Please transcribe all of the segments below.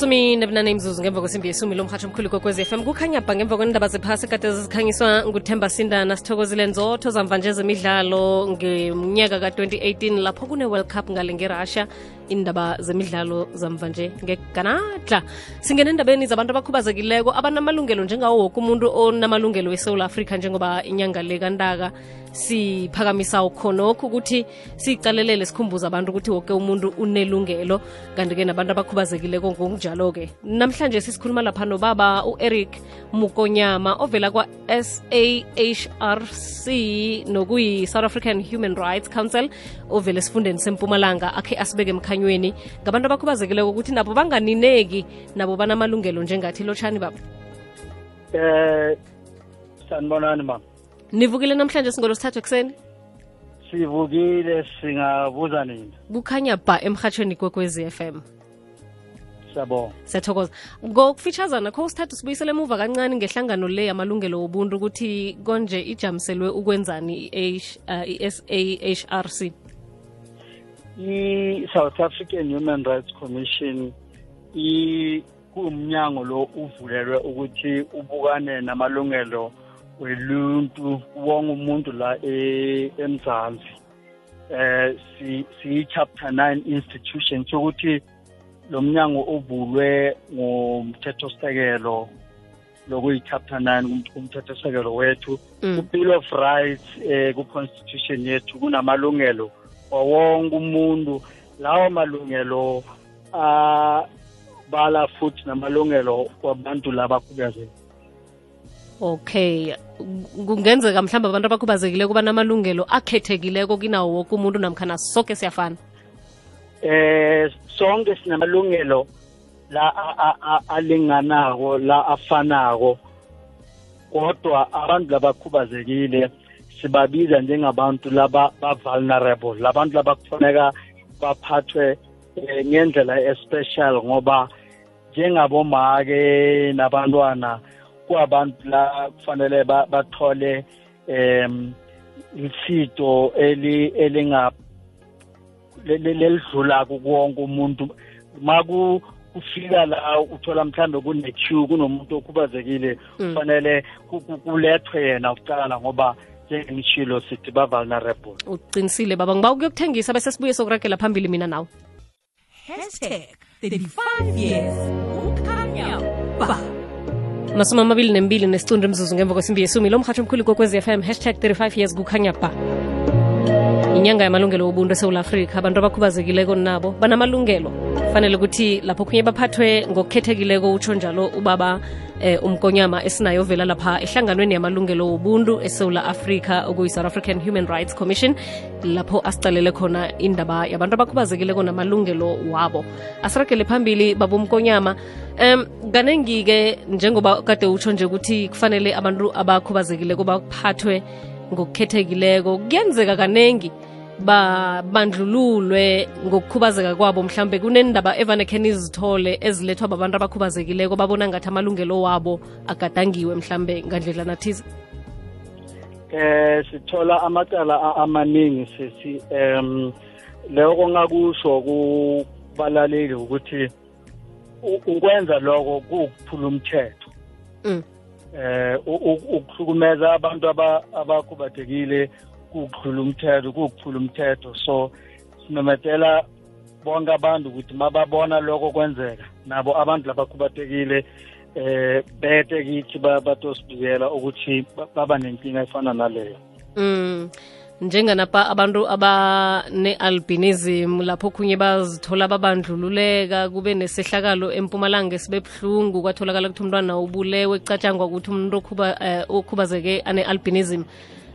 lisumi nebunane ngemva kwesimbi yesumi lomhatsho omkhulu kokwez f m. Kukhanya bha ngemva kwendaba zephasi kade zikhanyiswa nguthemba sindana sithokozile nzotho zamva nje zemidlalo ngeminyaka ka-2018 lapho kune-world cup ngale ngerussia indaba zemidlalo zamva nje ngeganadla singena endabeni zabantu abakhubazekileko abanamalungelo njengawo woke umuntu onamalungelo esewula afrika njengoba inyanga le kantaka siphakamisa khonokho ukuthi siyicalelele sikhumbuza abantu ukuthi woke umuntu unelungelo. Kanti-ke nabantu abakhubazekileko ngokunjalo-ke namhlanje sisikhuluma lapha nobaba u-eric mukonyama ovela kwa-sahrc nokuyi-south african human rights council ovela esifundeni sempumalanga akhe asibeke emkhanyweni ngabantu abakhubazekileko ukuthi nabo banganineki nabo banamalungelo njengathi lotshani baba eh sanibonani mama nivukile namhlanje singolo sithathu ekuseni? Sivukile singabuza nini kukhanya ba emhatshweni kwekwezi FM siyabonga. Siyathokoza. Ngokufitshazana kho sithathu sibuyisele emuva kancane ngehlangano le yamalungelo obuntu ukuthi konje ijamiselwe ukwenzani i-SAHRC i-South African Human Rights Commission i kuumnyango lo uvulelwe ukuthi ubukane namalungelo weluntu wonke umuntu la e, eMzansi eh si si chapter 9 institution sokuthi lo mnyango ovulwe ngomthethosisekelo lokuyi chapter 9 umthethosisekelo wethu Mm. ku bill of rights eh ku constitution yethu kunamalungelo wonke umuntu. Lawo malungelo abala bala futhi namalungelo wabantu labakhubazekile okay. Kungenzeka mhlawumbe abantu abakhubazekile kuba namalungelo akhethekileko kinawo woke umuntu namkhana soke siyafana? Eh sonke sinamalungelo la alinganako la afanako. Kodwa abantu labakhubazekile sibabiza njengabantu laba ba-vulnerable labantu laba kufaneka baphathwe eh, ngendlela especial ngoba njengabomake nabantwana kuwabantu la kufanele ba- bathole em isito eli elinga le- le- lelidlula kuwonke umuntu maku kufika la uthola mhlambe kune-queue kunomuntu okhubazekile Mm. kufanele ku- ku- kulethwe yena kuqala ngoba njengengishilo sithi ba-vulnerable uqinisile baba. Ngiba ukuyokuthengisa bese sibuye sokuragela phambili mina nawe. Hashtag 35 years. Kukhanya ba. masumi amabili nembili nesicundu mzuzu ngemva kwesimbi yesumi. Lo mhatsho omkhulu kokwezi FM hashtag 35 years kukhanya ba inyanga yamalungelo wobuntu esewula afrika abantu abakhubazekileko nabo banamalungelo. Fanele ukuthi lapho kunye baphathwe ngokukhethekileko utsho njalo ubaba eh, umkonyama esinayo ovela lapha ehlanganweni yamalungelo wobuntu esewula afrika okuyi-south african human rights commission lapho asicalele khona indaba yabantu abakhubazekileko namalungelo wabo. Asiragele phambili baba umkonyama. Um kanengi-ke njengoba kade utsho nje ukuthi kufanele abantu abakhubazekileko baphathwe ngokukhethekileko kuyenzeka kanengi babandlululwe ngokukhubazeka kwabo. Mhlambe kunendaba evane khe nizithole ezilethwa babantu abakhubazekileko babona ngathi amalungelo wabo agadangiwe mhlambe ngandlela thize eh sithola amacala amaningi sisi em leyo ngakusho kubalaleli ukuthi ukwenza lokho kuwukuphula umthetho. Mm. Eh ukuhlukumeza abantu aba- abakhubazekile kukuhlula umthetho kukuphula umthetho. So sinometela bonke abantu ukuthi mababona lokho kwenzeka. Nabo abantu labakhubazekile eh bete kithi ba- batosibikela ukuthi ba- baba nenkinga efana naleyo. Mm. Njenganapa abantu abane-albinism lapho khunye bazithola babandlululeka kube nesehlakalo empumalanga sibe buhlungu kwatholakala ukuthi umntwana ubulewe kucatshangwa ukuthi umuntu eh, okhubazeke ane-albinism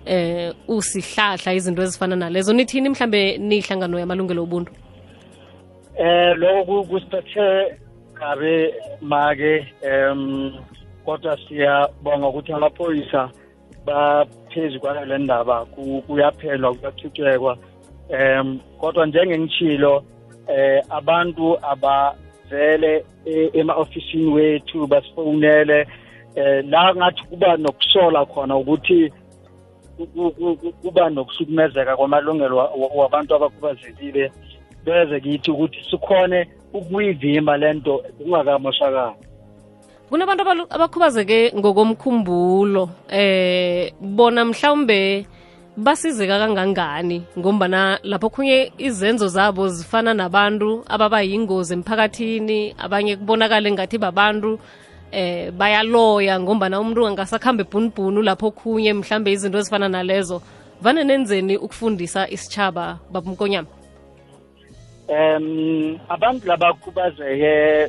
eh usihlahla izinto ezifana nalezo. Nithini mhlambe niyihlangano yamalungelo obuntu? Eh lokho kusiphethe kabe make em kodwa siyabonga ukuthi amaphoyisa baphezu kwale ndaba ku- kuyaphelwa kuyathuthekwa em kodwa njengengitshilo eh abantu abavele e- ema-ofisini wethu basifonele eh la ngathi kuba nokusola khona ukuthi ku- ku- ku- kuba nokuhlukumezeka kwamalungelo wa- wa- wabantu abakhubazekile beze kithi ukuthi sikhone ukuyivimba lento kungakamoshakali. Kunabantu abakhubazeke ngokomkhumbulo eh bona mhlawumbe basizeka kangangani ngombana lapho khunye izenzo zabo zifana nabantu ababa yingozi emphakathini abanye kubonakale ngathi babantu eh bayaloya ngombana umuntu angasakhambe ebhunibhunu lapho khunye mhlambe izinto ezifana nalezo. Vane nenzeni ukufundisa isitshaba babumkonyama um abantu labakhubazeke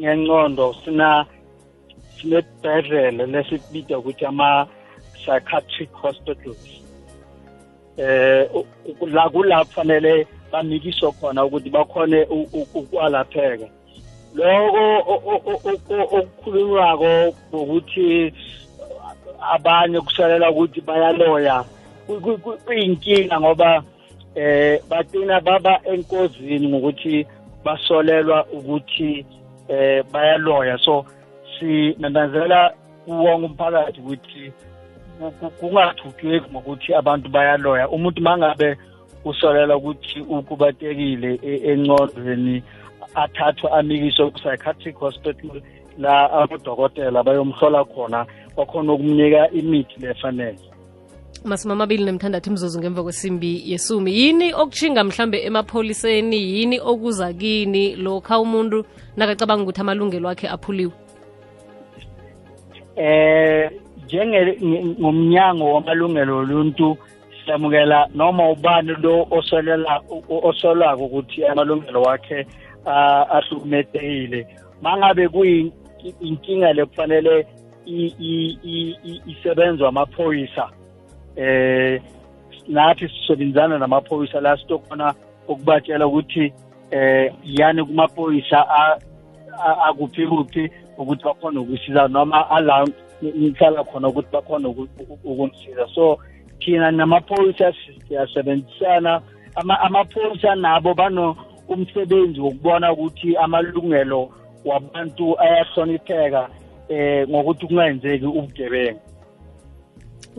ngengqondo sina sinebhedlela lesibida ukuthi ama-psychiatric hospitals. Eh la kulapho fanele banikiswe khona ukuthi bakhone ukwalapheka. Loko okukhulunywako ngokuthi abanye kusalela ukuthi bayaloya ku- ku- ku- kuyinkinga ngoba eh bagcina baba enkozini ngokuthi basolelwa ukuthi eh bayaloya. So sinanazela kuwonke umphakathi ukuthi ku- ku- kungathukeki ngokuthi abantu bayaloya. Umuntu mangabe usolela ukuthi ukubatekile e- engcondweni athathwe amikiswe ku-psychiatric hospital la abodokotela bayomhlola khona bakhona ukumnika imithi lefanele masumi amabili nemthandathu imzuzu ngemva kwesimbi yesumi. Yini okutshinga mhlambe emapholiseni? Yini okuza kini? Lokha umuntu nakacabanga ukuthi amalungelo akhe aphuliwe? Eh njenge ngomnyango wamalungelo oluntu siyamukela noma ubani lo osolela osolwako ukuthi amalungelo wakhe ah, ahlukumezekile mangabe kuyinkinga lekufanele i- i- i- i- isebenzwa amaphoyisa eh nathi sisebenzana namaphoyisa la sitokhona ukubatshela ukuthi eh yani kumaphoyisa akuphi kuphi ukuthi bakhona ukusiza noma ala ngihlala khona ukuthi bakhona uku- uku- ukunisiza so thina namaphoyisa siyasebenzisana. Ama- amaphoyisa nabo bano umsebenzi wokubona ukuthi amalungelo wabantu ayahlonipheka eh ngokuthi kungayenzeki ubugebengu.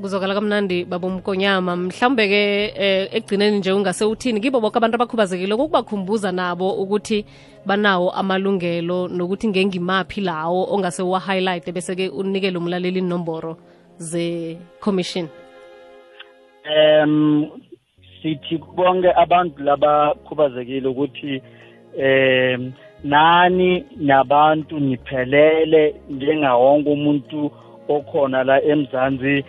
Kuzokala kamnandi babomkonyama mhlawumbe-ke eh, ekugcineni nje ungase uthini kibo boke abantu abakhubazekile kokubakhumbuza nabo ukuthi banawo amalungelo nokuthi ngengimaphi lawo ongase uwa-highlight bese-ke unikele umlaleli inomboro ze-commission. Em sithi bonke abantu labakhubazekile ukuthi em nani nabantu niphelele njengawonke umuntu okhona la emzansi.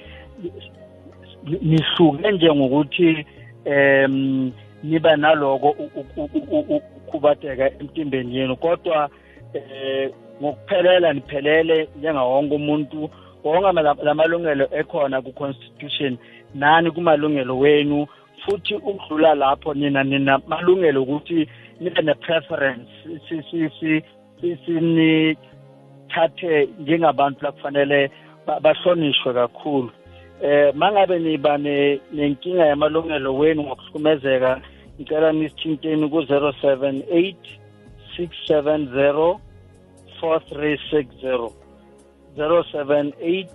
Nihluke njengokuthi em niba naloko u- u- u- u- ukhubateka emtimbeni yenu. Kodwa eh ngokuphelela niphelele njengawonke umuntu wonke ama- lamalungelo ekhona ku-constitution nani kumalungelo wenu futhi ukudlula lapho nina nina malungelo ukuthi nibe ne-preference si- si- si- si- sinithathe njengabantu lakufanele ba- bahlonishwe kakhulu. Eh mangabe niba ne- nenkinga yamalungelo wenu ngokuhlukumezeka ngicela nisithinteni ku-078 670 4360 078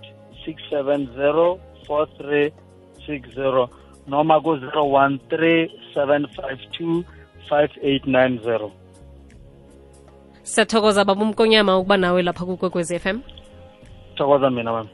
670 4360 noma ku-013 752 5890 siyathokoza babomkonyama ukuba nawe lapha kukwekwezi FM thokoza mina mama